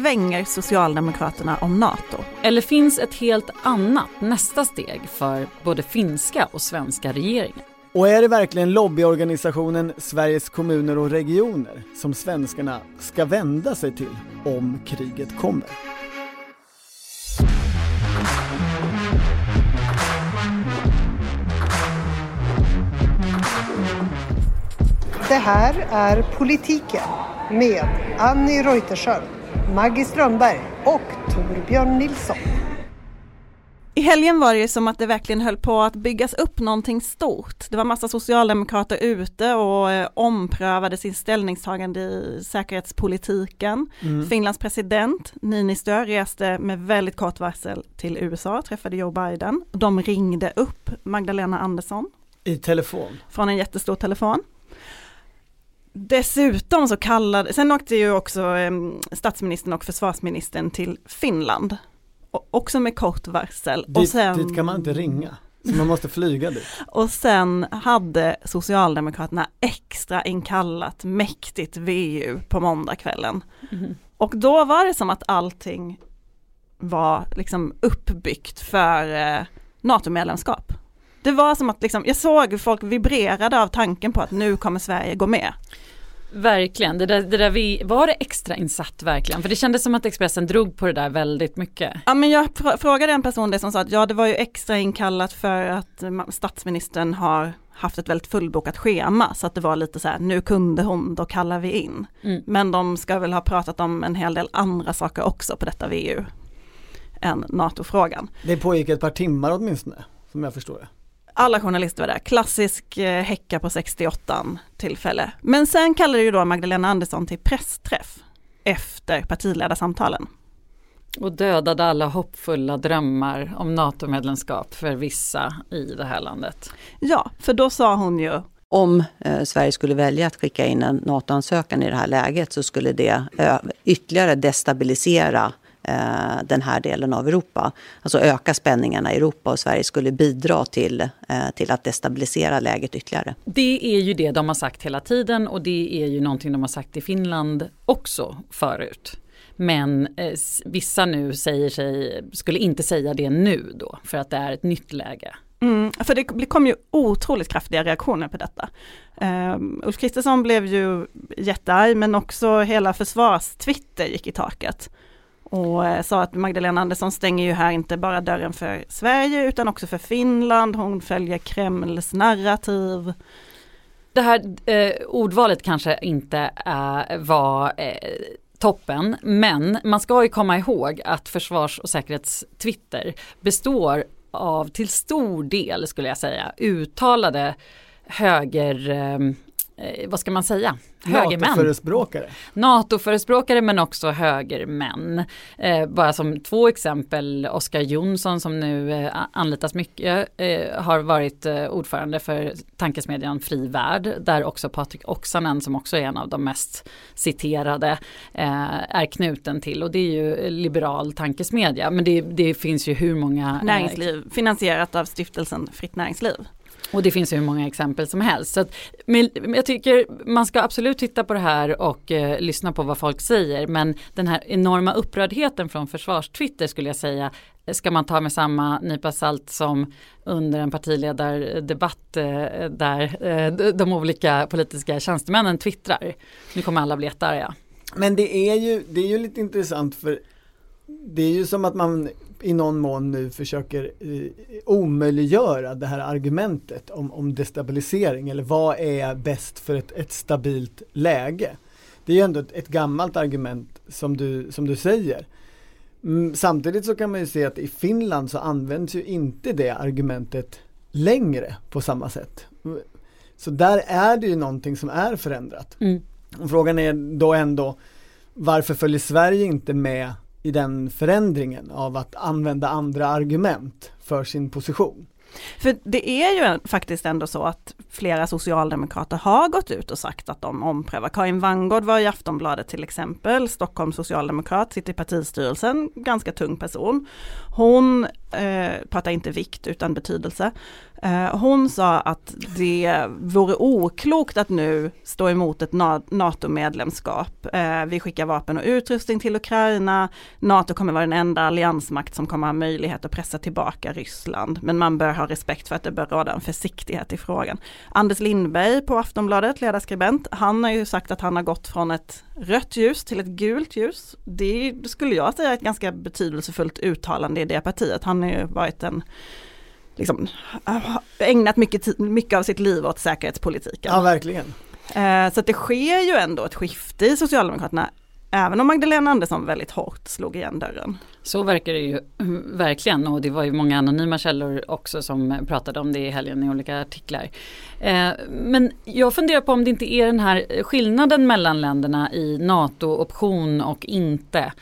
svänger Socialdemokraterna om NATO? Eller finns ett helt annat nästa steg för både finska och svenska regeringen? Och är det verkligen lobbyorganisationen Sveriges kommuner och regioner som svenskarna ska vända sig till om kriget kommer? Det här är Politiken med Annie Reuterskiöld, Maggie Strömberg och Torbjörn Nilsson. I helgen var det som att det verkligen höll på att byggas upp någonting stort. Det var massa socialdemokrater ute och eh, omprövade sin ställningstagande i säkerhetspolitiken. Mm. Finlands president Niinistö reste med väldigt kort varsel till USA, träffade Joe Biden. De ringde upp Magdalena Andersson. I telefon? Från en jättestor telefon. Dessutom så kallade, sen åkte ju också eh, statsministern och försvarsministern till Finland. Också med kort varsel. Dit, och sen, dit kan man inte ringa. Så man måste flyga dit. och sen hade Socialdemokraterna extra inkallat mäktigt VU på måndagskvällen. Mm. Och då var det som att allting var liksom uppbyggt för eh, NATO-medlemskap. Det var som att liksom, jag såg hur folk vibrerade av tanken på att nu kommer Sverige gå med. Verkligen, det där, det där vi, var det extra insatt verkligen? För det kändes som att Expressen drog på det där väldigt mycket. Ja men jag frågade en person det som sa att ja det var ju extra inkallat för att statsministern har haft ett väldigt fullbokat schema så att det var lite så här nu kunde hon, då kallar vi in. Mm. Men de ska väl ha pratat om en hel del andra saker också på detta VU än NATO-frågan. Det pågick ett par timmar åtminstone, som jag förstår det alla journalister var där, klassisk eh, häcka på 68 tillfälle. Men sen kallade ju då Magdalena Andersson till pressträff efter partiledarsamtalen. Och dödade alla hoppfulla drömmar om NATO-medlemskap för vissa i det här landet. Ja, för då sa hon ju om eh, Sverige skulle välja att skicka in en NATO-ansökan i det här läget så skulle det eh, ytterligare destabilisera Eh, den här delen av Europa. Alltså öka spänningarna i Europa och Sverige skulle bidra till, eh, till att destabilisera läget ytterligare. Det är ju det de har sagt hela tiden och det är ju någonting de har sagt i Finland också förut. Men eh, vissa nu säger sig, skulle inte säga det nu då för att det är ett nytt läge. Mm, för det kom ju otroligt kraftiga reaktioner på detta. Um, Ulf Kristersson blev ju jättearg men också hela försvarstwitter gick i taket och eh, sa att Magdalena Andersson stänger ju här inte bara dörren för Sverige utan också för Finland. Hon följer Kremls narrativ. Det här eh, ordvalet kanske inte eh, var eh, toppen, men man ska ju komma ihåg att försvars och säkerhetstwitter består av till stor del skulle jag säga uttalade höger eh, eh, vad ska man säga, högermän. NATO-förespråkare. NATO-förespråkare men också högermän. Eh, bara som två exempel, Oskar Jonsson som nu eh, anlitas mycket eh, har varit eh, ordförande för tankesmedjan Fri Värld där också Patrik Oksanen som också är en av de mest citerade eh, är knuten till och det är ju liberal tankesmedja men det, det finns ju hur många eh, Näringsliv, finansierat av stiftelsen Fritt Näringsliv. Och det finns ju hur många exempel som helst. Så att, men jag tycker man ska absolut titta på det här och eh, lyssna på vad folk säger. Men den här enorma upprördheten från försvarstwitter skulle jag säga ska man ta med samma nypa salt som under en partiledardebatt eh, där eh, de olika politiska tjänstemännen twittrar. Nu kommer alla bli jättearga. Men det är, ju, det är ju lite intressant för det är ju som att man i någon mån nu försöker eh, omöjliggöra det här argumentet om, om destabilisering eller vad är bäst för ett, ett stabilt läge. Det är ju ändå ett, ett gammalt argument som du, som du säger. Mm, samtidigt så kan man ju se att i Finland så används ju inte det argumentet längre på samma sätt. Så där är det ju någonting som är förändrat. Mm. Frågan är då ändå varför följer Sverige inte med i den förändringen av att använda andra argument för sin position. För det är ju faktiskt ändå så att flera socialdemokrater har gått ut och sagt att de omprövar. Karin Vangård var i Aftonbladet till exempel, Stockholms socialdemokrat, sitter i partistyrelsen, ganska tung person. Hon eh, pratar inte vikt utan betydelse. Eh, hon sa att det vore oklokt att nu stå emot ett NATO-medlemskap. Eh, vi skickar vapen och utrustning till Ukraina. NATO kommer vara den enda alliansmakt som kommer ha möjlighet att pressa tillbaka Ryssland. Men man bör ha respekt för att det bör råda en försiktighet i frågan. Anders Lindberg på Aftonbladet, ledarskribent, han har ju sagt att han har gått från ett rött ljus till ett gult ljus. Det skulle jag säga är ett ganska betydelsefullt uttalande i det partiet. Han har ju varit en liksom, ägnat mycket, mycket av sitt liv åt säkerhetspolitiken. Ja, verkligen. Eh, så det sker ju ändå ett skifte i Socialdemokraterna Även om Magdalena Andersson väldigt hårt slog igen dörren. Så verkar det ju verkligen och det var ju många anonyma källor också som pratade om det i helgen i olika artiklar. Eh, men jag funderar på om det inte är den här skillnaden mellan länderna i NATO-option och inte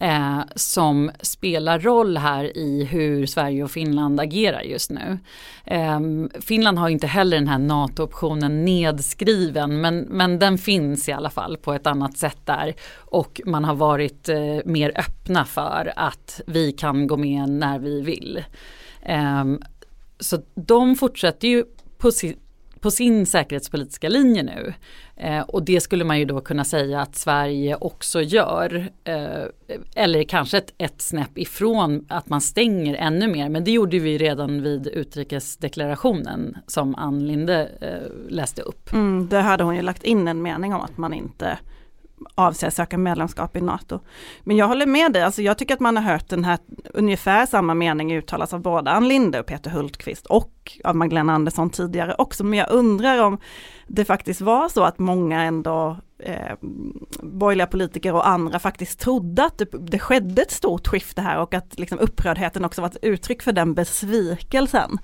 eh, som spelar roll här i hur Sverige och Finland agerar just nu. Eh, Finland har inte heller den här NATO-optionen nedskriven men, men den finns i alla fall på ett annat sätt där och man har varit eh, mer öppna för att vi kan gå med när vi vill. Ehm, så de fortsätter ju på sitt på sin säkerhetspolitiska linje nu. Eh, och det skulle man ju då kunna säga att Sverige också gör. Eh, eller kanske ett, ett snäpp ifrån att man stänger ännu mer. Men det gjorde vi redan vid utrikesdeklarationen som Ann Linde eh, läste upp. Mm, där hade hon ju lagt in en mening om att man inte avser söka medlemskap i NATO. Men jag håller med dig, alltså jag tycker att man har hört den här ungefär samma mening uttalas av både Ann Linde och Peter Hultqvist och av Magdalena Andersson tidigare också. Men jag undrar om det faktiskt var så att många ändå eh, borgerliga politiker och andra faktiskt trodde att det, det skedde ett stort skifte här och att liksom upprördheten också var ett uttryck för den besvikelsen.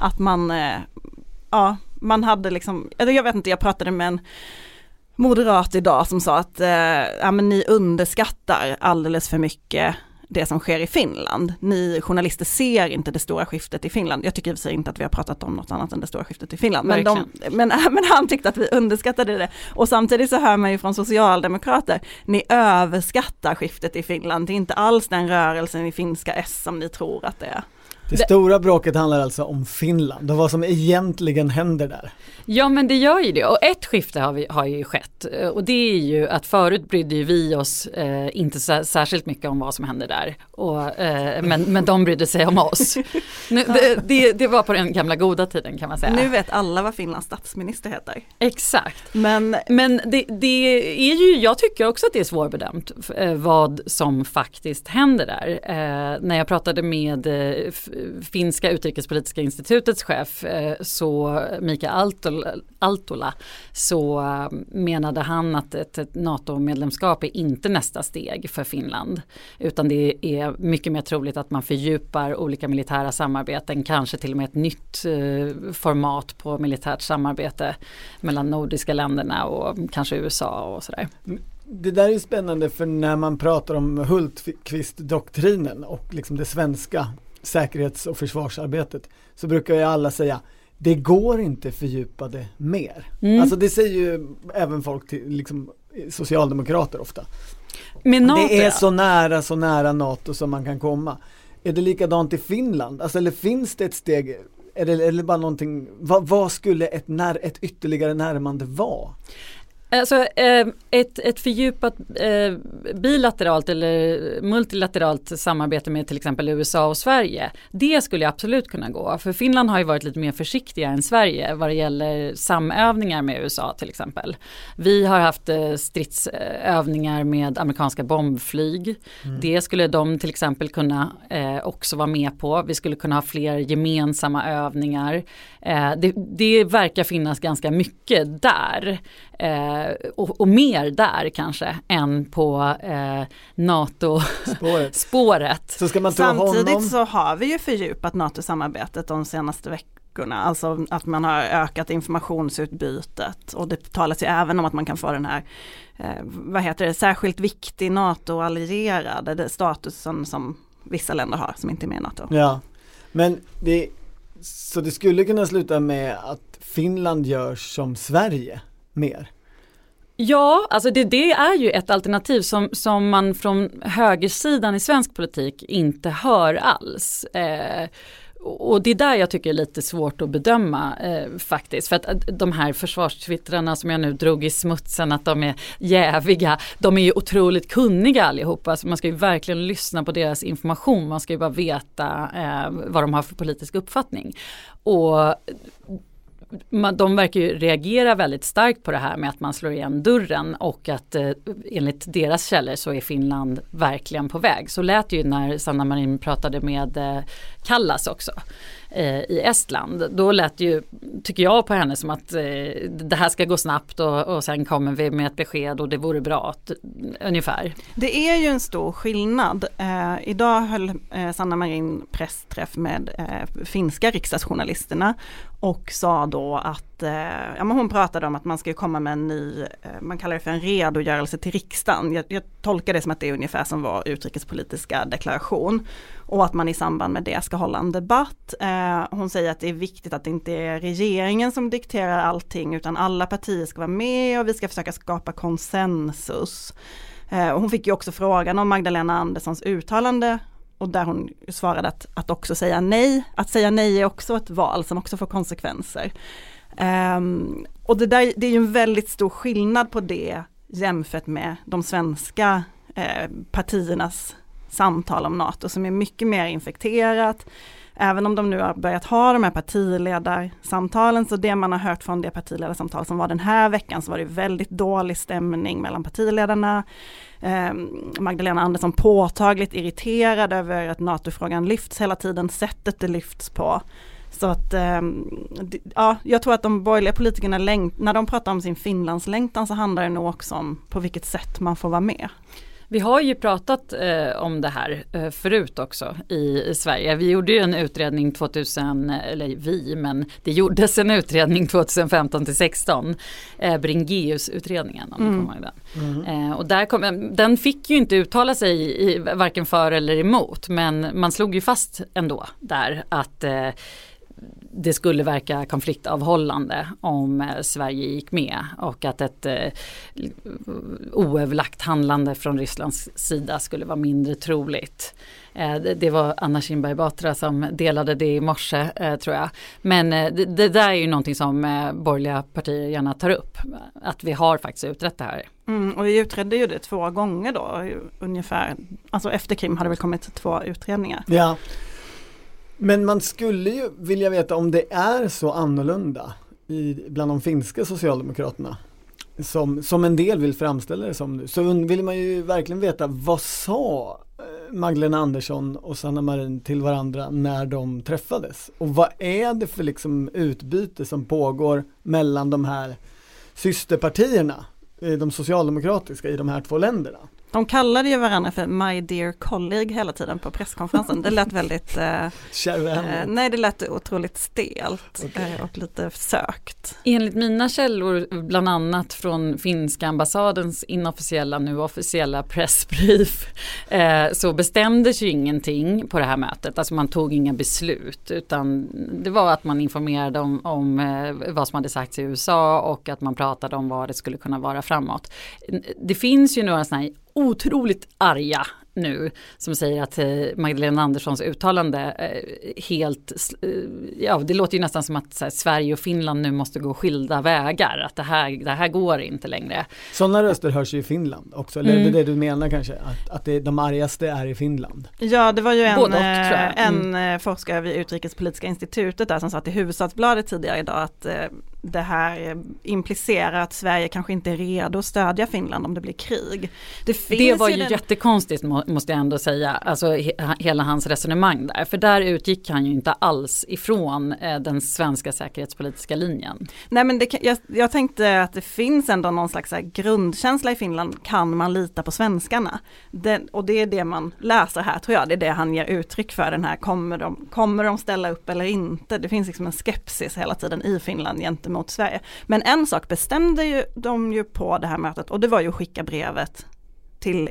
Att man, eh, ja, man hade liksom, jag vet inte, jag pratade med en moderat idag som sa att eh, ja, men ni underskattar alldeles för mycket det som sker i Finland. Ni journalister ser inte det stora skiftet i Finland. Jag tycker i och för sig inte att vi har pratat om något annat än det stora skiftet i Finland. Men, de, men, men, han tyckte att vi underskattade det. Och samtidigt så hör man ju från socialdemokrater, ni överskattar skiftet i Finland. Det är inte alls den rörelsen i finska S som ni tror att det är. Det stora bråket handlar alltså om Finland och vad som egentligen händer där. Ja men det gör ju det och ett skifte har, vi, har ju skett och det är ju att förut brydde vi oss eh, inte så, särskilt mycket om vad som hände där. Och, eh, men, men de brydde sig om oss. Nu, det, det, det, var på den gamla goda tiden kan man säga. Nu vet alla vad Finlands statsminister heter. Exakt. Men, men det, det är ju, jag tycker också att det är svårbedömt eh, vad som faktiskt händer där. Eh, när jag pratade med eh, finska utrikespolitiska institutets chef eh, så Mika Altola så eh, menade han att ett, ett NATO-medlemskap är inte nästa steg för Finland utan det är mycket mer troligt att man fördjupar olika militära samarbeten, kanske till och med ett nytt eh, format på militärt samarbete mellan nordiska länderna och kanske USA och sådär. Det där är spännande för när man pratar om Hultqvist-doktrinen och liksom det svenska säkerhets och försvarsarbetet så brukar ju alla säga det går inte fördjupa det mer. Mm. Alltså det säger ju även folk till liksom, socialdemokrater ofta. NATO, det är så nära, så nära NATO som man kan komma. Är det likadant i Finland? Alltså, eller finns det ett steg, är det, är det bara någonting, vad, vad skulle ett, när, ett ytterligare närmande vara? Alltså, eh, ett, ett fördjupat eh, bilateralt eller multilateralt samarbete med till exempel USA och Sverige. Det skulle absolut kunna gå. För Finland har ju varit lite mer försiktiga än Sverige vad det gäller samövningar med USA till exempel. Vi har haft eh, stridsövningar med amerikanska bombflyg. Mm. Det skulle de till exempel kunna också vara med på. Vi skulle kunna ha fler gemensamma övningar. det, det verkar finnas ganska mycket där eh, och, och, mer där kanske än på eh, NATO-spåret. Så ska man Samtidigt honom? så har vi ju fördjupat NATO-samarbetet de senaste veckorna. Alltså att man har ökat informationsutbytet och det talas ju även om att man kan få den här, eh, vad heter det, särskilt viktig NATO-allierad, statusen som vissa länder har som inte är med i NATO. Ja, men det, så det skulle kunna sluta med att Finland gör som Sverige mer? Ja, alltså det, det, är ju ett alternativ som, som man från högersidan i svensk politik inte hör alls. Eh, och det är där jag tycker är lite svårt att bedöma eh, faktiskt. För att eh, de här försvarstwittrarna som jag nu drog i smutsen att de är jäviga. De är ju otroligt kunniga allihopa. Alltså man ska ju verkligen lyssna på deras information. Man ska ju bara veta eh, vad de har för politisk uppfattning. Och de verkar ju reagera väldigt starkt på det här med att man slår igen dörren och att eh, enligt deras källor så är Finland verkligen på väg. Så lät det ju när Sanna Marin pratade med eh, Kallas också Eh, i Estland. Då lät ju, tycker jag på henne som att eh, det här ska gå snabbt och, och sen kommer vi med ett besked och det vore bra, ungefär. Det är ju en stor skillnad. Eh, idag höll eh, Sanna Marin pressträff med eh, finska riksdagsjournalisterna och sa då att, eh, ja men hon pratade om att man ska komma med en ny, eh, man kallar det för en redogörelse till riksdagen. Jag, jag tolkar det som att det är ungefär som vår utrikespolitiska deklaration. Och att man i samband med det ska hålla en debatt. Eh, hon säger att det är viktigt att det inte är regeringen som dikterar allting utan alla partier ska vara med och vi ska försöka skapa konsensus. Eh, hon fick ju också frågan om Magdalena Anderssons uttalande och där hon svarade att, att också säga nej, att säga nej är också ett val som också får konsekvenser. Um, och det, där, det är ju en väldigt stor skillnad på det jämfört med de svenska eh, partiernas samtal om NATO som är mycket mer infekterat. Även om de nu har börjat ha de här partiledarsamtalen, så det man har hört från det partiledarsamtal som var den här veckan, så var det väldigt dålig stämning mellan partiledarna. Eh, Magdalena Andersson påtagligt irriterad över att NATO-frågan lyfts hela tiden, sättet det lyfts på. Så att, eh, ja, jag tror att de borgerliga politikerna, när de pratar om sin Finlandslängtan så handlar det nog också om på vilket sätt man får vara med. Vi har ju pratat eh, om det här eh, förut också i, i, Sverige. Vi gjorde ju en utredning 2000, eller vi, men det gjordes en utredning 2015 till 16. Eh, Bringeus-utredningen om mm. kommer ihåg den. Mm. Eh, och där kom, den fick ju inte uttala sig i, varken för eller emot men man slog ju fast ändå där att eh, det skulle verka konfliktavhållande om eh, Sverige gick med och att ett eh, oöverlagt handlande från Rysslands sida skulle vara mindre troligt. Eh, det, det, var Anna Kinberg Batra som delade det i morse eh, tror jag. Men det, det, där är ju någonting som eh, borgerliga partier gärna tar upp. Att vi har faktiskt utrett det här. Mm, och vi utredde ju det två gånger då ungefär. Alltså efter Krim hade det kommit två utredningar. Ja. Men man skulle ju vilja veta om det är så annorlunda i, bland de finska socialdemokraterna som, som en del vill framställa det som nu. Så vill man ju verkligen veta vad sa eh, Magdalena Andersson och Sanna Marin till varandra när de träffades? Och vad är det för liksom utbyte som pågår mellan de här systerpartierna, de socialdemokratiska i de här två länderna? De kallade ju varandra för My Dear Colleague hela tiden på presskonferensen. Det lät väldigt... Eh, eh, nej, det lät otroligt stelt okay. eh, och lite sökt. Enligt mina källor, bland annat från finska ambassadens inofficiella, nu officiella pressbrief, eh, så bestämdes ju ingenting på det här mötet. Alltså man tog inga beslut, utan det var att man informerade om, om eh, vad som hade sagts i USA och att man pratade om vad det skulle kunna vara framåt. Det finns ju några sådana här otroligt arga nu som säger att eh, Magdalena Anderssons uttalande eh, helt, eh, ja det låter ju nästan som att här, Sverige och Finland nu måste gå skilda vägar, att det här, det här går inte längre. Sådana röster hörs ju i Finland också, eller mm. är det det du menar kanske? Att, att det, de argaste är i Finland? Ja det var ju en, och, en mm. forskare vid Utrikespolitiska institutet där som sa till Huvudstadsbladet tidigare idag att det här implicerar att Sverige kanske inte är redo att stödja Finland om det blir krig. Det, det var ju den... jättekonstigt måste jag ändå säga, alltså he hela hans resonemang där. För där utgick han ju inte alls ifrån eh, den svenska säkerhetspolitiska linjen. Nej men det, jag, jag tänkte att det finns ändå någon slags grundkänsla i Finland, kan man lita på svenskarna? Den, och det är det man läser här tror jag, det är det han ger uttryck för, den här kommer de, kommer de ställa upp eller inte? Det finns liksom en skepsis hela tiden i Finland gentemot gentemot Sverige. Men en sak bestämde ju de ju på det här mötet och det var ju att skicka brevet till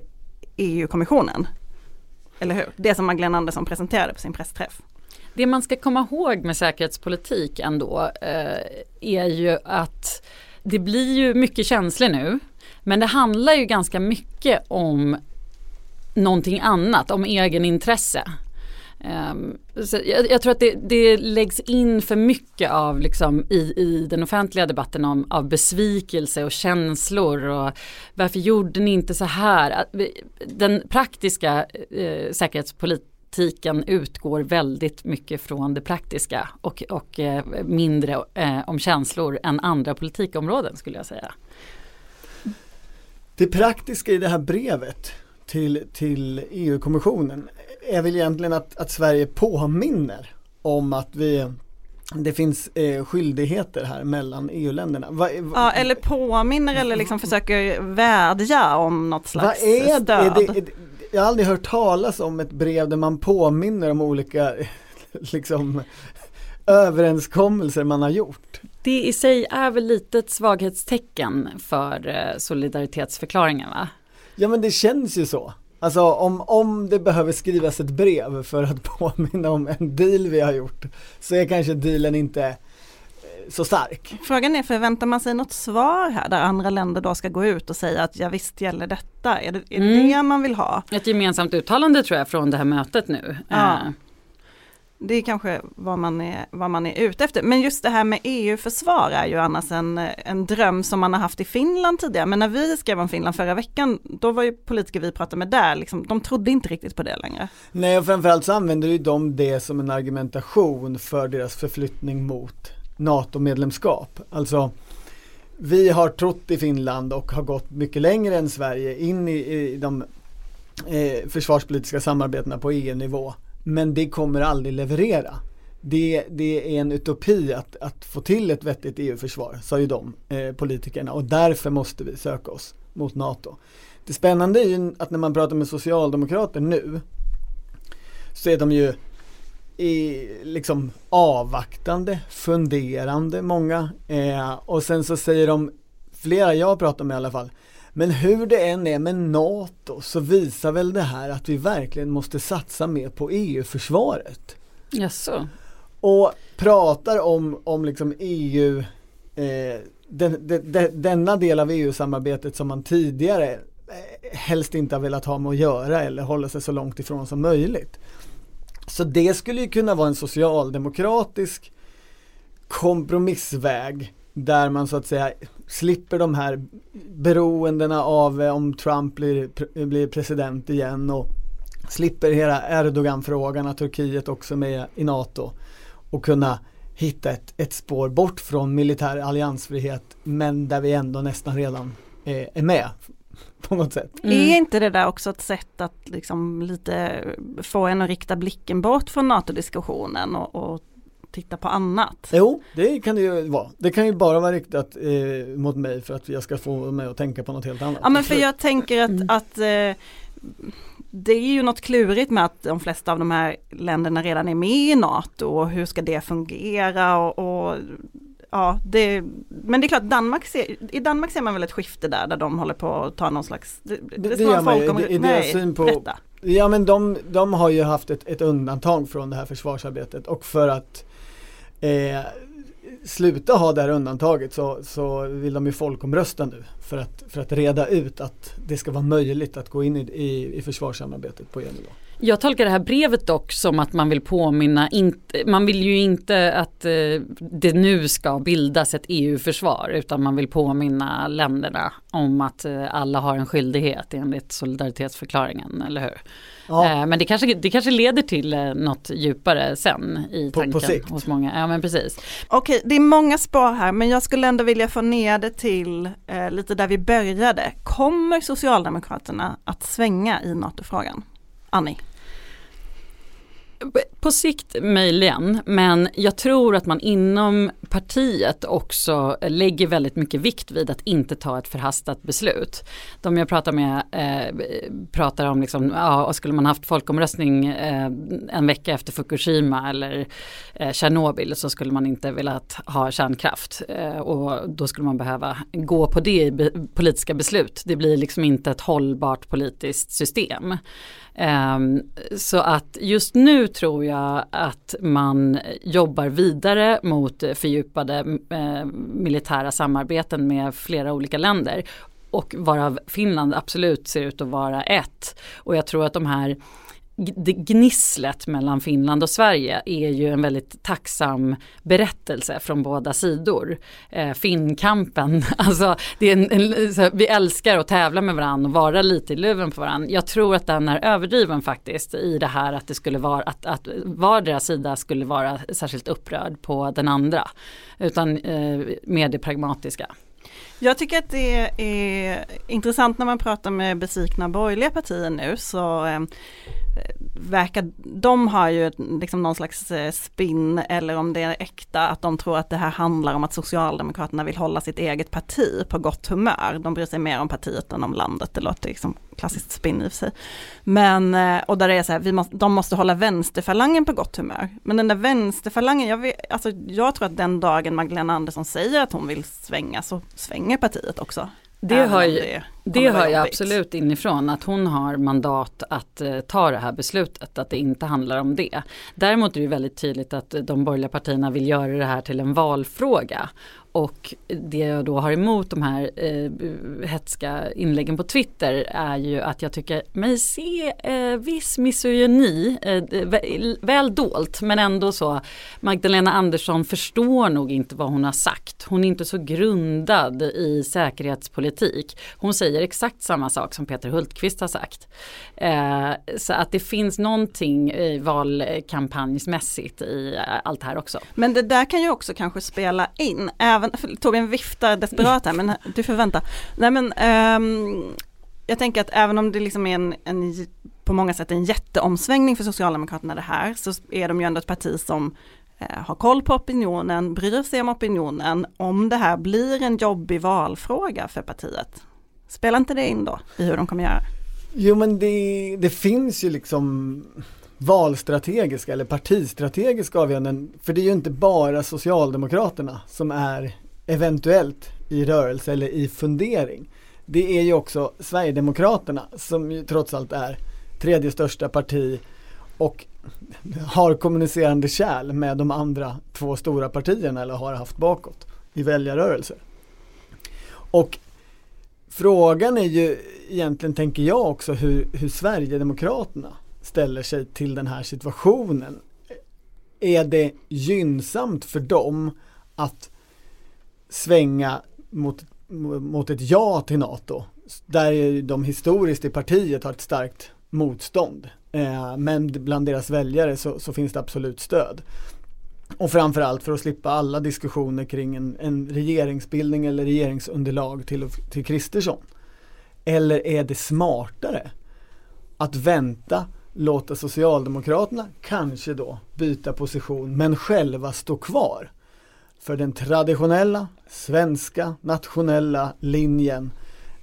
EU-kommissionen. Eller hur? Det som Magdalena Andersson presenterade på sin pressträff. Det man ska komma ihåg med säkerhetspolitik ändå eh, är ju att det blir ju mycket känslor nu Men det handlar ju ganska mycket om någonting annat, om egenintresse. Um, jag, jag, tror att det, det, läggs in för mycket av liksom i, i den offentliga debatten om, av besvikelse och känslor och varför gjorde ni inte så här? Den praktiska eh, säkerhetspolitiken utgår väldigt mycket från det praktiska och, och eh, mindre eh, om känslor än andra politikområden skulle jag säga. Det praktiska i det här brevet till, till EU-kommissionen är väl egentligen att, att Sverige påminner om att vi det finns eh, skyldigheter här mellan EU-länderna. Va, va, ja, eller påminner eller liksom försöker vädja om något slags är, stöd. Är det, är det, jag har aldrig hört talas om ett brev där man påminner om olika liksom, överenskommelser man har gjort. Det i sig är väl lite ett svaghetstecken för eh, solidaritetsförklaringen va? Ja men det känns ju så. Alltså om, om det behöver skrivas ett brev för att påminna om en deal vi har gjort så är kanske dealen inte eh, så stark. Frågan är, förväntar man sig något svar här där andra länder då ska gå ut och säga att ja visst gäller detta? Är det är mm. det man vill ha? Ett gemensamt uttalande tror jag från det här mötet nu. Ja. Det är kanske vad man är, vad man är ute efter. Men just det här med EU-försvar är ju annars en, en dröm som man har haft i Finland tidigare. Men när vi skrev om Finland förra veckan, då var ju politiker vi pratade med där, liksom, de trodde inte riktigt på det längre. Nej, och framförallt så använder ju de det som en argumentation för deras förflyttning mot NATO-medlemskap. Alltså, vi har trott i Finland och har gått mycket längre än Sverige in i, i de eh, försvarspolitiska samarbetena på EU-nivå men det kommer aldrig leverera. Det, det är en utopi att, att få till ett vettigt EU-försvar, sa ju de eh, politikerna och därför måste vi söka oss mot NATO. Det spännande är ju att när man pratar med socialdemokrater nu så är de ju i, liksom avvaktande, funderande många eh, och sen så säger de, flera jag pratar med i alla fall, men hur det än är med NATO så visar väl det här att vi verkligen måste satsa mer på EU-försvaret. Jaså? Och pratar om, om liksom EU, eh, den, den, den, denna del av EU-samarbetet som man tidigare eh, helst inte har velat ha med att göra eller hålla sig så långt ifrån som möjligt. Så det skulle ju kunna vara en socialdemokratisk kompromissväg där man så att säga slipper de här beroendena av eh, om Trump blir, blir president igen och slipper hela Erdogan-frågan att Turkiet också med i NATO och kunna hitta ett, ett spår bort från militär alliansfrihet men där vi ändå nästan redan är, är med på något sätt. Mm. Är inte det där också ett sätt att liksom lite få en att rikta blicken bort från NATO-diskussionen och, och titta på annat. Jo, det kan det ju vara. Det kan ju bara vara riktat eh, mot mig för att jag ska få mig att tänka på något helt annat. Ja men för jag tänker att, mm. att eh, det är ju något klurigt med att de flesta av de här länderna redan är med i NATO och hur ska det fungera och, och ja, det, men det är klart Danmark ser, i Danmark ser man väl ett skifte där, där de håller på att ta någon slags, det, det, det gör man ju, i deras syn på, berätta. Ja men de, de har ju haft ett, ett undantag från det här försvarsarbetet och för att eh, sluta ha det här undantaget så, så vill de ju folkomrösta nu för att, för att reda ut att det ska vara möjligt att gå in i, i, i försvarssamarbetet på EU-nivå. Jag tolkar det här brevet dock som att man vill påminna, inte, man vill ju inte att eh, det nu ska bildas ett EU-försvar utan man vill påminna länderna om att eh, alla har en skyldighet enligt solidaritetsförklaringen, eller hur? Ja. Eh, men det kanske, det kanske leder till något djupare sen i tanken på, på hos många. Ja men precis. Okej, det är många spår här men jag skulle ändå vilja få ner det till eh, lite där vi började. Kommer Socialdemokraterna att svänga i NATO-frågan? Annie? På sikt möjligen, men jag tror att man inom partiet också lägger väldigt mycket vikt vid att inte ta ett förhastat beslut. De jag pratar med eh, pratar om liksom, ja, skulle man haft folkomröstning eh, en vecka efter Fukushima eller eh, Tjernobyl så skulle man inte velat ha kärnkraft eh, och då skulle man behöva gå på det be politiska beslut. Det blir liksom inte ett hållbart politiskt system. Um, så att just nu tror jag att man jobbar vidare mot eh, fördjupade eh, militära samarbeten med flera olika länder. och varav Finland absolut ser ut att vara ett. Och jag tror att de här gnisslet mellan Finland och Sverige är ju en väldigt tacksam berättelse från båda sidor. Eh, Finnkampen, alltså det är en, en, så, vi älskar att tävla med varandra och vara lite i luven på varandra. Jag tror att den är överdriven faktiskt i det här att det skulle vara att, att vardera sida skulle vara särskilt upprörd på den andra. Utan eh, mer det pragmatiska. Jag tycker att det är intressant när man pratar med besvikna borgerliga partier nu så eh, verkar, de har ju liksom någon slags eh, spinn, eller om det är äkta att de tror att det här handlar om att Socialdemokraterna vill hålla sitt eget parti på gott humör. De bryr sig mer om partiet än om landet, det låter liksom klassiskt spinn i och för sig. Men, eh, och där det är så här, vi måste, de måste hålla vänsterfalangen på gott humör. Men den där vänsterfalangen, jag, vet, alltså, jag tror att den dagen Magdalena Andersson säger att hon vill svänga så svänger partiet också. Det har, ju, det, det hör jag absolut inifrån att hon har mandat att uh, ta det här beslutet, att det inte handlar om det. Däremot är det väldigt tydligt att de borgerliga partierna vill göra det här till en valfråga. Och det jag då har emot de här eh, hetska inläggen på Twitter är ju att jag tycker mig se eh, viss misogyni, eh, väl dolt men ändå så. Magdalena Andersson förstår nog inte vad hon har sagt. Hon är inte så grundad i säkerhetspolitik. Hon säger exakt samma sak som Peter Hultqvist har sagt. Eh, så att det finns någonting valkampanjsmässigt i eh, allt det här också. Men det där kan ju också kanske spela in även, Torbjörn viftar desperat här men du får vänta. Nej men um, jag tänker att även om det liksom är en, en, på många sätt en jätteomsvängning för Socialdemokraterna det här så är de ju ändå ett parti som eh, har koll på opinionen, bryr sig om opinionen. Om det här blir en jobbig valfråga för partiet, spelar inte det in då i hur de kommer göra? Jo men det, det finns ju liksom valstrategiska eller partistrategiska avgöranden. För det är ju inte bara Socialdemokraterna som är eventuellt i rörelse eller i fundering. Det är ju också Sverigedemokraterna som ju trots allt är tredje största parti och har kommunicerande kärl med de andra två stora partierna eller har haft bakåt i väljarrörelser. Och frågan är ju egentligen, tänker jag också, hur, hur Sverigedemokraterna ställer sig till den här situationen. Är det gynnsamt för dem att svänga mot, mot ett ja till NATO? Där de historiskt i partiet har ett starkt motstånd. Eh, men bland deras väljare så, så, finns det absolut stöd. Och framförallt för att slippa alla diskussioner kring en, en regeringsbildning eller regeringsunderlag till, till Kristersson. Eller är det smartare att vänta låta Socialdemokraterna kanske då byta position men själva stå kvar för den traditionella svenska nationella linjen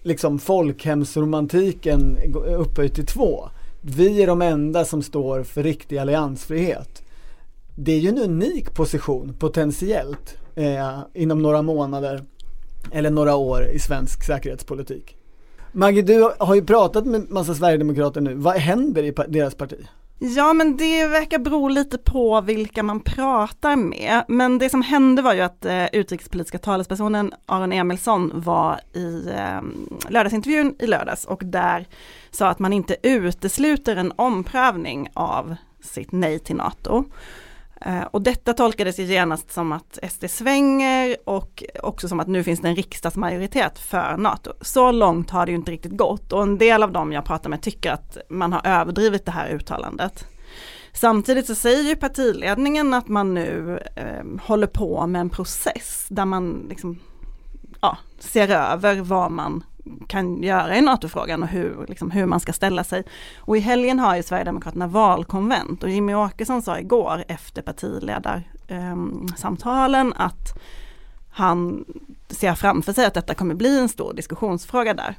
liksom folkhemsromantiken upphöjt till två. Vi är de enda som står för riktig alliansfrihet. Det är ju en unik position potentiellt eh, inom några månader eller några år i svensk säkerhetspolitik. Maggie, du har ju pratat med massa sverigedemokrater nu. Vad händer i deras parti? Ja men det verkar bero lite på vilka man pratar med. Men det som hände var ju att eh, utrikespolitiska talespersonen Aron Emilsson var i eh, lördagsintervjun i lördags och där sa att man inte utesluter en omprövning av sitt nej till NATO. Eh, och detta tolkades ju genast som att SD svänger och också som att nu finns det en riksdagsmajoritet för NATO. Så långt har det ju inte riktigt gått och en del av dem jag pratar med tycker att man har överdrivit det här uttalandet. Samtidigt så säger ju partiledningen att man nu eh, håller på med en process där man liksom, ja, ser över vad man kan göra i NATO-frågan och hur, liksom, hur man ska ställa sig. Och i helgen har ju Sverigedemokraterna valkonvent och Jimmy Åkesson sa igår efter partiledarsamtalen eh, att han ser framför sig att detta kommer bli en stor diskussionsfråga där.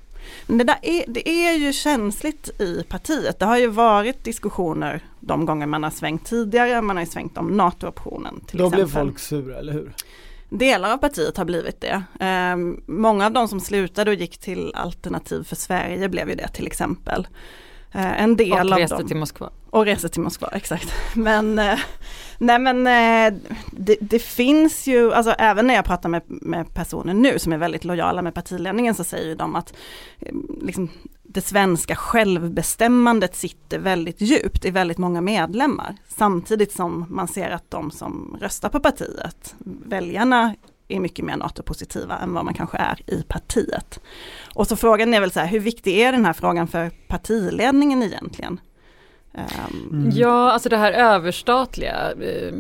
Men det, där är, det är ju känsligt i partiet. Det har ju varit diskussioner de gånger man har svängt tidigare. Man har ju svängt om NATO-optionen till Då exempel. blev folk sura, eller hur? Delar av partiet har blivit det. Um, många av de som slutade och gick till Alternativ för Sverige blev ju det till exempel. Eh, en del och av reste dem. till Moskva. Och reste till Moskva, exakt. Men, eh, nej men eh, det, det, finns ju, alltså även när jag pratar med, med personer nu som är väldigt lojala med partiledningen så säger de att eh, liksom, det svenska självbestämmandet sitter väldigt djupt i väldigt många medlemmar. Samtidigt som man ser att de som röstar på partiet, väljarna är mycket mer NATO-positiva än vad man kanske är i partiet. Och så frågan är väl så här, hur viktig är den här frågan för partiledningen egentligen? Mm. Ja, alltså det här överstatliga, eh,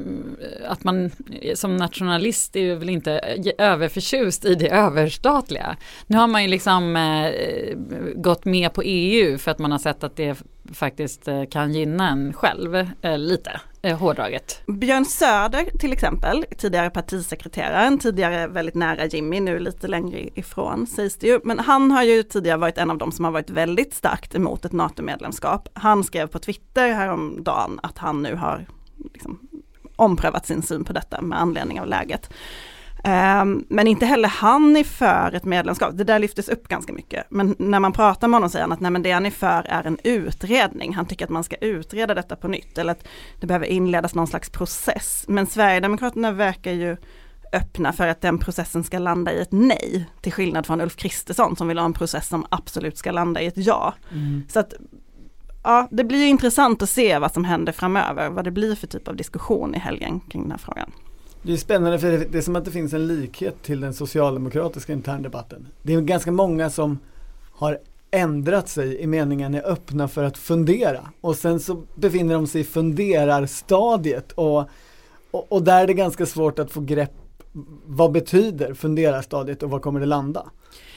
att man som nationalist är väl inte överförtjust i det överstatliga. Nu har man ju liksom eh, gått med på EU för att man har sett att det faktiskt eh, kan gynna en själv lite Eh, hårdraget. Björn Söder till exempel, tidigare partisekreteraren, tidigare väldigt nära Jimmy, nu lite längre ifrån sägs det ju. Men han har ju tidigare varit en av de som har varit väldigt starkt emot ett NATO-medlemskap. Han skrev på Twitter häromdagen att han nu har liksom omprövat sin syn på detta med anledning av läget. Um, men inte heller han är för ett medlemskap. Det där lyftes upp ganska mycket. Men när man pratar med honom säger han att nej, men det han är för är en utredning. Han tycker att man ska utreda detta på nytt eller att det behöver inledas någon slags process. Men Sverigedemokraterna verkar ju öppna för att den processen ska landa i ett nej. Till skillnad från Ulf Kristersson som vill ha en process som absolut ska landa i ett ja. Mm. Så att ja, det blir intressant att se vad som händer framöver. Vad det blir för typ av diskussion i helgen kring den här frågan. Det är spännande för det är som att det finns en likhet till den socialdemokratiska interndebatten. Det är ganska många som har ändrat sig i meningen är öppna för att fundera och sen så befinner de sig i funderarstadiet och, och, och där är det ganska svårt att få grepp vad betyder funderarstadiet och var kommer det landa?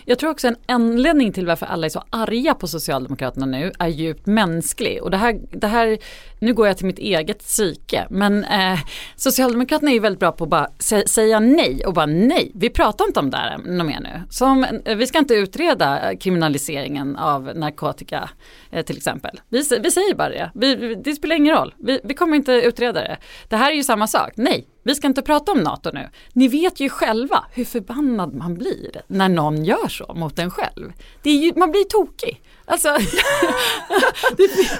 Jag tror också en anledning till varför alla är så arga på Socialdemokraterna nu är djupt mänsklig. Och det här, det här nu går jag till mitt eget psyke, men eh, Socialdemokraterna är ju väldigt bra på att bara sä säga nej och bara nej, vi pratar inte om det här något mer nu. Som, eh, vi ska inte utreda kriminaliseringen av narkotika eh, till exempel. Vi, vi säger bara det, vi, det spelar ingen roll, vi, vi kommer inte utreda det. Det här är ju samma sak, nej, vi ska inte prata om NATO nu. Ni vet ju själva hur förbannad man blir när någon gör så mot en själv. Det är ju, man blir tokig. Alltså,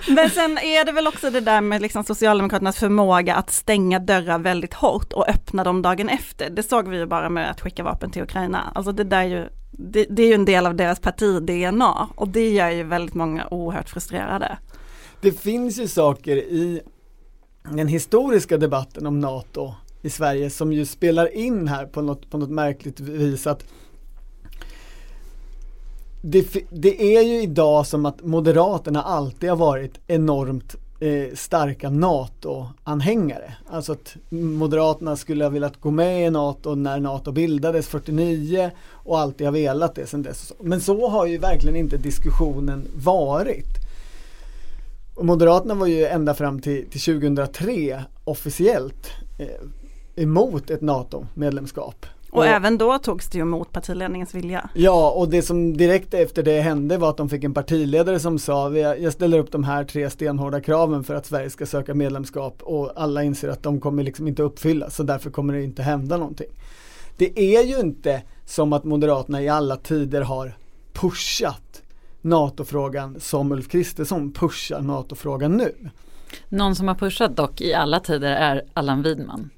Men sen är det väl också det där med liksom Socialdemokraternas förmåga att stänga dörrar väldigt hårt och öppna dem dagen efter. Det såg vi ju bara med att skicka vapen till Ukraina. Alltså det där är ju, det, det är ju en del av deras parti-DNA och det gör ju väldigt många oerhört frustrerade. Det finns ju saker i den historiska debatten om NATO i Sverige som ju spelar in här på något, på något märkligt vis att det, det, är ju idag som att Moderaterna alltid har varit enormt eh, starka NATO-anhängare. Alltså att Moderaterna skulle ha velat gå med i NATO när NATO bildades 49 och alltid har velat det sedan dess. Men så har ju verkligen inte diskussionen varit. Och Moderaterna var ju ända fram till, till 2003 officiellt eh, emot ett NATO-medlemskap. Och, och, även då togs det ju emot partiledningens vilja. Ja, och det som direkt efter det hände var att de fick en partiledare som sa jag ställer upp de här tre stenhårda kraven för att Sverige ska söka medlemskap och alla inser att de kommer liksom inte uppfyllas så därför kommer det inte hända någonting. Det är ju inte som att Moderaterna i alla tider har pushat NATO-frågan som Ulf Kristersson pushar NATO-frågan nu. Någon som har pushat dock i alla tider är Allan Widman.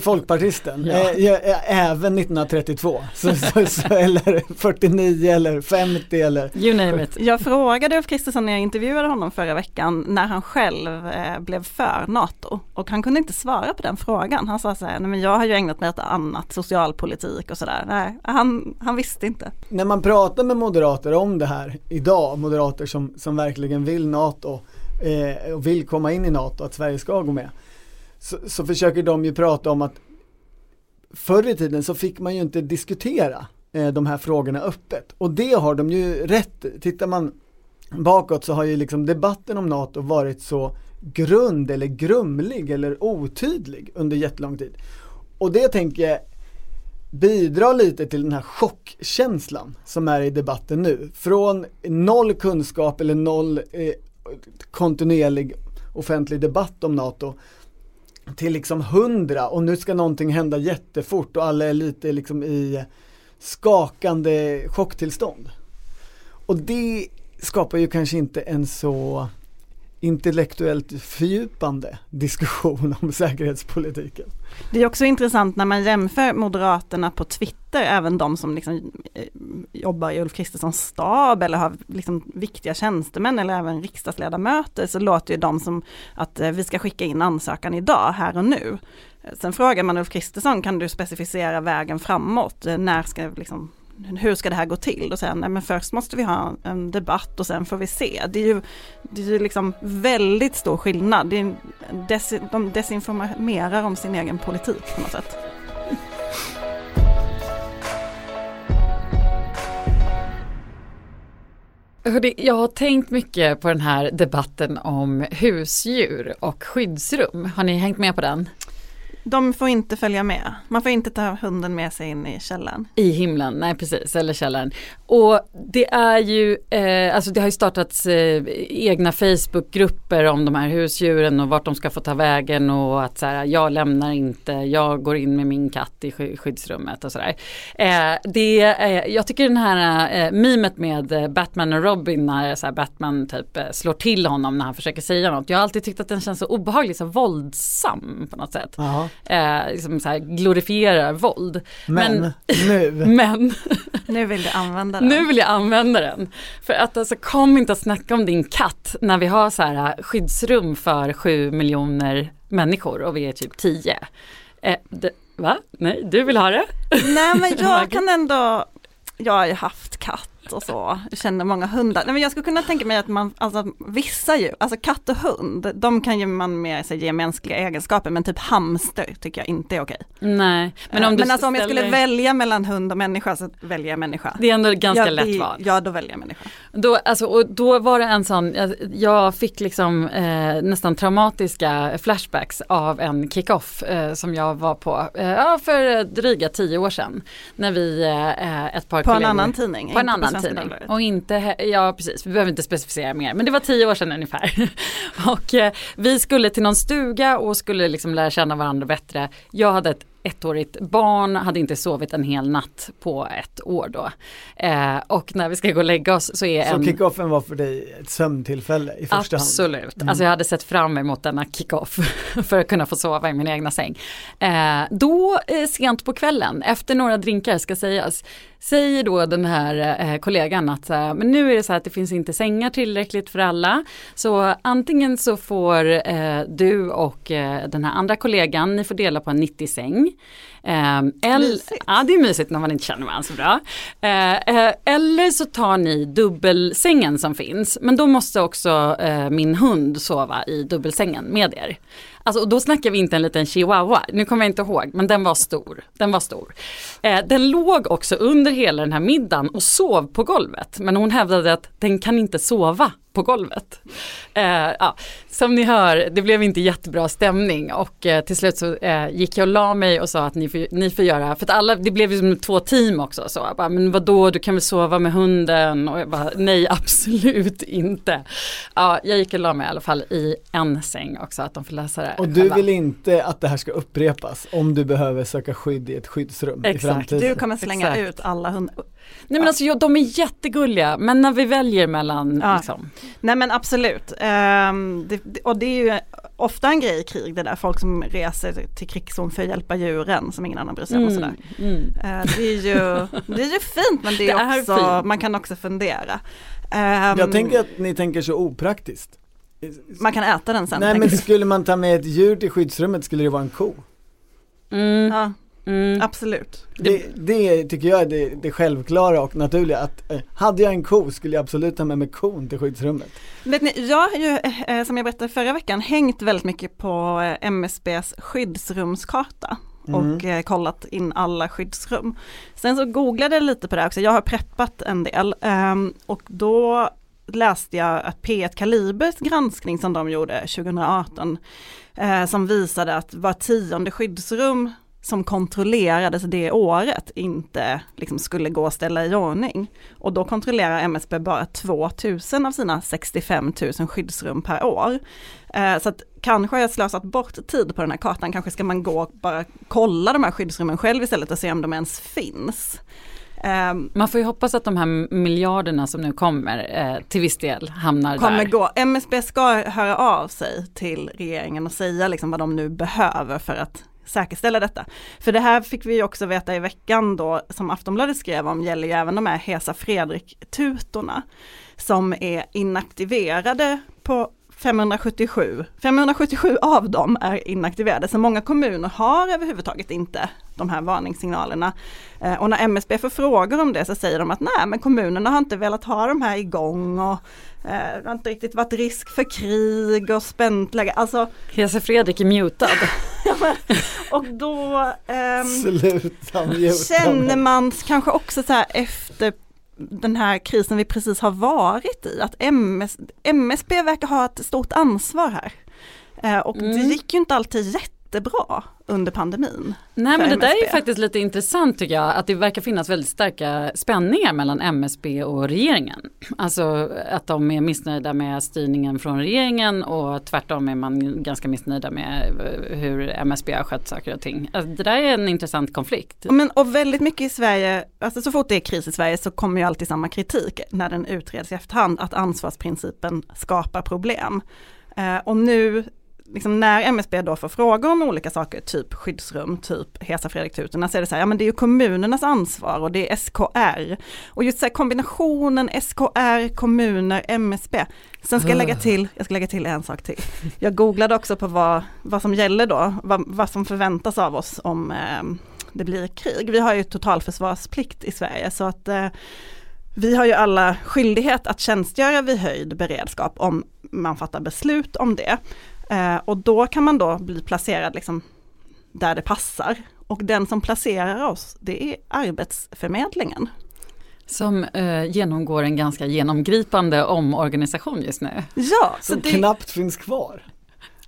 Folkpartisten, ja. även 1932, så, så, så, eller 49 eller 50 eller You name it. Jag frågade Ulf Kristersson när jag intervjuade honom förra veckan när han själv eh, blev för NATO och han kunde inte svara på den frågan. Han sa så här, nej men jag har ju ägnat mig åt annat, socialpolitik och sådär. Nej, han, han visste inte. När man pratar med moderater om det här idag, moderater som, som verkligen vill NATO eh, och vill komma in i NATO, att Sverige ska gå med så, så försöker de ju prata om att förr i tiden så fick man ju inte diskutera eh, de här frågorna öppet och det har de ju rätt Tittar man bakåt så har ju liksom debatten om NATO varit så grund eller grumlig eller otydlig under jättelång tid. Och det tänker jag bidrar lite till den här chockkänslan som är i debatten nu. Från noll kunskap eller noll eh, kontinuerlig offentlig debatt om NATO till liksom hundra och nu ska någonting hända jättefort och alla är lite liksom i skakande chocktillstånd. Och det skapar ju kanske inte en så intellektuellt fördjupande diskussion om säkerhetspolitiken. Det är också intressant när man jämför Moderaterna på Twitter, även de som liksom eh, jobbar i Ulf Kristerssons stab eller har liksom viktiga tjänstemän eller även riksdagsledamöter, så låter ju de som att eh, vi ska skicka in ansökan idag, här och nu. Eh, sen frågar man Ulf Kristersson, kan du specificera vägen framåt? När ska liksom hur ska det här gå till? Och sen, nej men först måste vi ha en debatt och sen får vi se. Det är ju, det är ju liksom väldigt stor skillnad. Det är des, de desinformerar om sin egen politik på något sätt. Jag har tänkt mycket på den här debatten om husdjur och skyddsrum. Har ni hängt med på den? De får inte följa med. Man får inte ta hunden med sig in i källaren. I himlen, nej precis, eller källaren. Och det är ju, eh, alltså det har ju startats eh, egna Facebookgrupper om de här husdjuren och vart de ska få ta vägen och att så här, jag lämnar inte, jag går in med min katt i skyddsrummet och sådär. Eh, det, eh, jag tycker den här eh, mimet med eh, Batman och Robin när så här, Batman typ eh, slår till honom när han försöker säga något. Jag har alltid tyckt att den känns så obehaglig, så våldsam på något sätt. Aha eh, liksom så här glorifierar våld. Men, men nu. Men, nu vill du använda den. Nu vill jag använda den. För att alltså kom inte att snacka om din katt när vi har så här eh, skyddsrum för sju miljoner människor och vi är typ tio. Eh, det, va? Nej, du vill ha det? Nej men jag kan ändå, jag har ju haft katt och så, jag känner många hundar. Nej, men jag skulle kunna tänka mig att man, alltså vissa djur, alltså katt och hund, de kan ju man med sig ge mänskliga egenskaper, men typ hamster tycker jag inte är okej. Nej, men om, uh, men alltså om jag skulle välja mellan hund och människa så väljer jag människa. Det är ändå ganska ja, lätt val. Ja, då väljer jag människa. Då, alltså, och då var det en sån, jag, jag fick liksom eh, nästan traumatiska flashbacks av en kick-off eh, som jag var på eh, för dryga tio år sedan. När vi, eh, ett par På kollegor, en annan tidning? På en annan tidning. Och inte, ja precis, vi behöver inte specificera mer, men det var tio år sedan ungefär. och eh, vi skulle till någon stuga och skulle liksom lära känna varandra bättre. Jag hade ett ettårigt barn, hade inte sovit en hel natt på ett år då. Eh, och när vi ska gå och lägga oss så är så en... Så kickoffen var för dig ett sömntillfälle i första Absolut. hand? Absolut, mm. alltså jag hade sett fram emot denna kickoff för att kunna få sova i min egna säng. Eh, då eh, sent på kvällen, efter några drinkar ska sägas, säger då den här eh, kollegan att eh, men nu är det så här att det finns inte sängar tillräckligt för alla. Så antingen så får eh, du och eh, den här andra kollegan, ni får dela på en 90 säng. Eh, mysigt. Ja det är mysigt när man inte känner varandra så bra. Eh, eh, eller så tar ni dubbelsängen som finns. Men då måste också min hund sova i dubbelsängen med er. Alltså, och då snackar vi inte en liten chihuahua, nu kommer jag inte ihåg, men den var stor. Den var stor. Eh, den låg också under hela den här middagen och sov på golvet. Men hon hävdade att den kan inte sova på golvet. Eh, ja, som ni hör, det blev inte jättebra stämning och eh, till slut så eh, gick jag och la mig och sa att ni får, ni får göra, för att alla, det blev ju som två team också. Så jag bara, men vadå, du kan väl sova med hunden? Och jag bara, nej absolut inte. Ja, jag gick och la mig i alla fall i en säng också, att de får läsa det Och du själva. vill inte att det här ska upprepas om du behöver söka skydd i ett skyddsrum Exakt. i framtiden? Du kommer slänga Exakt. ut alla hundar. Nej men ja. alltså de är jättegulliga men när vi väljer mellan ja. liksom. Nej men absolut. Um, det, och det är ju ofta en grej i krig det där, folk som reser till krigszon för att hjälpa djuren som ingen annan bryr sig om och mm, sådär. Mm. Uh, det, är ju, det är ju fint men det är, det också, är man kan också fundera. Um, Jag tänker att ni tänker så opraktiskt. Man kan äta den sen. Nej men skulle man ta med ett djur till skyddsrummet skulle det vara en ko. Mm. Ja. Mm. Absolut. Det, det, tycker jag är det, det, självklara och naturliga att eh, hade jag en ko skulle jag absolut ta med mig kon till skyddsrummet. Vet ni, jag har ju eh, som jag berättade förra veckan hängt väldigt mycket på eh, MSBs skyddsrumskarta mm. och eh, kollat in alla skyddsrum. Sen så googlade jag lite på det också, jag har preppat en del ehm, och då läste jag att P1 Kalibers granskning som de gjorde 2018 eh, som visade att var tionde skyddsrum som kontrollerades det året inte liksom skulle gå att ställa i ordning. Och då kontrollerar MSB bara 2000 av sina 65 000 skyddsrum per år. Eh, så att kanske har jag slösat bort tid på den här kartan, kanske ska man gå och bara kolla de här skyddsrummen själv istället och se om de ens finns. Um, Man får ju hoppas att de här miljarderna som nu kommer eh, till viss del hamnar kommer där. Gå. MSB ska höra av sig till regeringen och säga liksom vad de nu behöver för att säkerställa detta. För det här fick vi också veta i veckan då, som Aftonbladet skrev om, gäller ju även de här Hesa Fredrik-tutorna som är inaktiverade på 577. 577 av dem är inaktiverade, så många kommuner har överhuvudtaget inte de här varningssignalerna. Eh, och när MSB får frågor om det så säger de att nej men kommunerna har inte velat ha de här igång och eh, det har inte riktigt varit risk för krig och spänt läge. Alltså, Hese Fredrik är mutad. och då eh, Sluta känner man kanske också så här efter den här krisen vi precis har varit i, att MS, MSB verkar ha ett stort ansvar här. Eh, och mm. det gick ju inte alltid rätt jättebra under pandemin. Nej men det där är faktiskt lite intressant tycker jag, att det verkar finnas väldigt starka spänningar mellan MSB och regeringen. Alltså att de är missnöjda med styrningen från regeringen och tvärtom är man ganska missnöjda med hur MSB har skött saker och ting. Alltså, det där är en intressant konflikt. Men, och väldigt mycket i Sverige, alltså så fort det är kris i Sverige så kommer ju alltid samma kritik när den utreds i efterhand, att ansvarsprincipen skapar problem. Eh, och nu liksom när MSB då får frågor om olika saker, typ skyddsrum, typ Hesa Fredrik-tutorna, så är det så här, ja men det är ju kommunernas ansvar och det är SKR. Och just så här, kombinationen SKR, kommuner, MSB. Sen ska jag lägga till, jag ska lägga till en sak till. Jag googlade också på vad, vad som gäller då, vad, vad som förväntas av oss om eh, det blir krig. Vi har ju totalförsvarsplikt i Sverige så att eh, vi har ju alla skyldighet att tjänstgöra vid höjd beredskap om man fattar beslut om det. Eh, och då kan man då bli placerad liksom där det passar. Och den som placerar oss, det är Arbetsförmedlingen. Som eh, genomgår en ganska genomgripande omorganisation just nu. Ja, som så det, knappt finns kvar.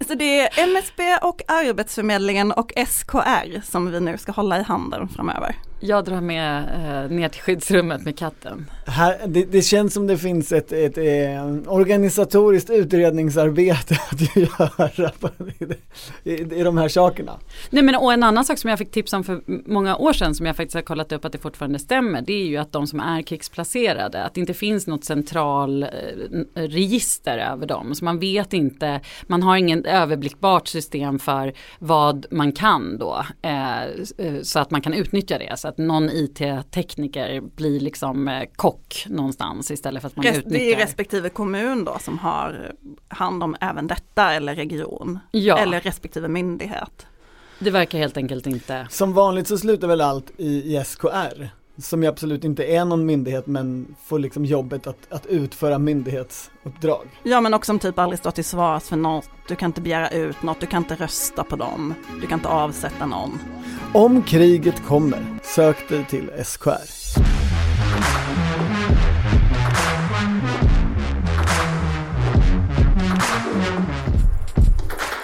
Så det är MSB och Arbetsförmedlingen och SKR som vi nu ska hålla i handen framöver. Jag drar med eh, ner till skyddsrummet med katten. Här, det, det känns som det finns ett, ett, ett eh, organisatoriskt utredningsarbete att göra i, i de här sakerna. Nej men och en annan sak som jag fick tips om för många år sedan som jag faktiskt har kollat upp att det fortfarande stämmer. Det är ju att de som är krigsplacerade, att det inte finns något central eh, register över dem. Så man vet inte, man har ingen överblickbart system för vad man kan då. Eh, eh så att man kan utnyttja det. Så att någon IT-tekniker blir liksom eh, kock någonstans istället för att man Rest, utnyttjar. Det är respektive kommun då som har hand om även detta eller region. Ja. Eller respektive myndighet. Det verkar helt enkelt inte. Som vanligt så slutar väl allt i, i SKR som ju absolut inte är någon myndighet men får liksom jobbet att, att utföra myndighetsuppdrag. Ja men också som typ aldrig stått till svars för något, du kan inte begära ut något, du kan inte rösta på dem, du kan inte avsätta någon. Om kriget kommer, sök dig till SKR.